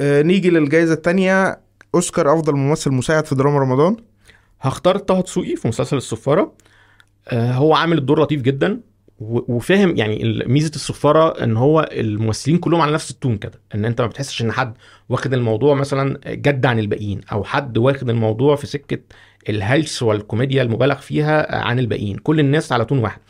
آه نيجي للجائزة الثانية أوسكار أفضل ممثل مساعد في دراما رمضان. هختار طه دسوقي في مسلسل الصفاره آه، هو عامل الدور لطيف جدا وفاهم يعني ميزة الصفاره إن هو الممثلين كلهم على نفس التون كده إن أنت ما بتحسش إن حد واخد الموضوع مثلا جد عن الباقيين أو حد واخد الموضوع في سكة الهلس والكوميديا المبالغ فيها عن الباقيين. كل الناس على تون واحد.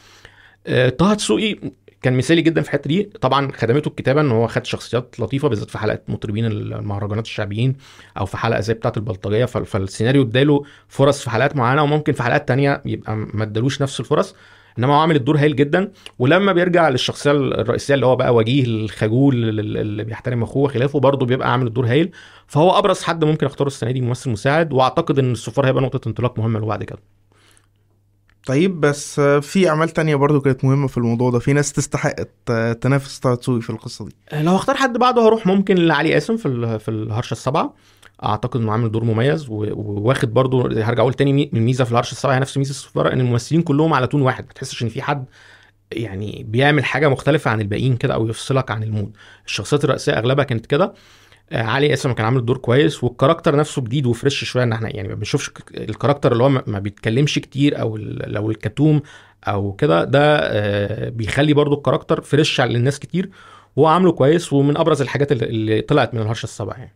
آه، طه دسوقي كان مثالي جدا في الحتة دي. طبعا خدمته الكتابة إن هو خد شخصيات لطيفة بالذات في حلقات مطربين المهرجانات الشعبيين أو في حلقة زي بتاعة البلطجية. فال- فالسيناريو اداله فرص في حلقات معينة وممكن في حلقات تانية يبقى ما ادالوش نفس الفرص. إنما هو عامل الدور هايل جدا. ولما بيرجع للشخصية الرئيسية اللي هو بقى وجيه الخجول اللي بيحترم أخوه وخلافه برضه بيبقى عامل الدور هايل. فهو أبرز حد ممكن أختاره السنة دي ممثل مساعد. وأعتقد إن السفاره هيبقى نقطة انطلاق مهمة له بعد كده. طيب بس آه، في أعمال تانية برضو كانت مهمة في الموضوع ده. في ناس تستحق تنافس دسوقي في القصة دي. لو اختار حد بعده هروح ممكن لعلي قاسم في في الهرشة السبعه أعتقد إنه عامل دور مميز وواخد برضو هرجع أقول تاني مي- الميزه في الهرشة السبعه هي نفس ميزة السفاره إن الممثلين كلهم على tone واحد. ما تحسش إن في حد يعني بيعمل حاجة مختلفة عن الباقيين كده أو يفصلك عن ال mood. الشخصيات الرئيسية أغلبها كانت كده. آه، علي قاسم كان عامل دور كويس وال character نفسه جديد و fresh شوية إن إحنا يعني ما بنشوفش ال character اللي هو ما بيتكلمش كتير أو لو الكتوم أو كده ده آه، بيخلي برضو الكاركتر فريش على الناس كتير وهو عامله كويس ومن أبرز الحاجات اللي- طلعت من الهرشة السبعه يعني.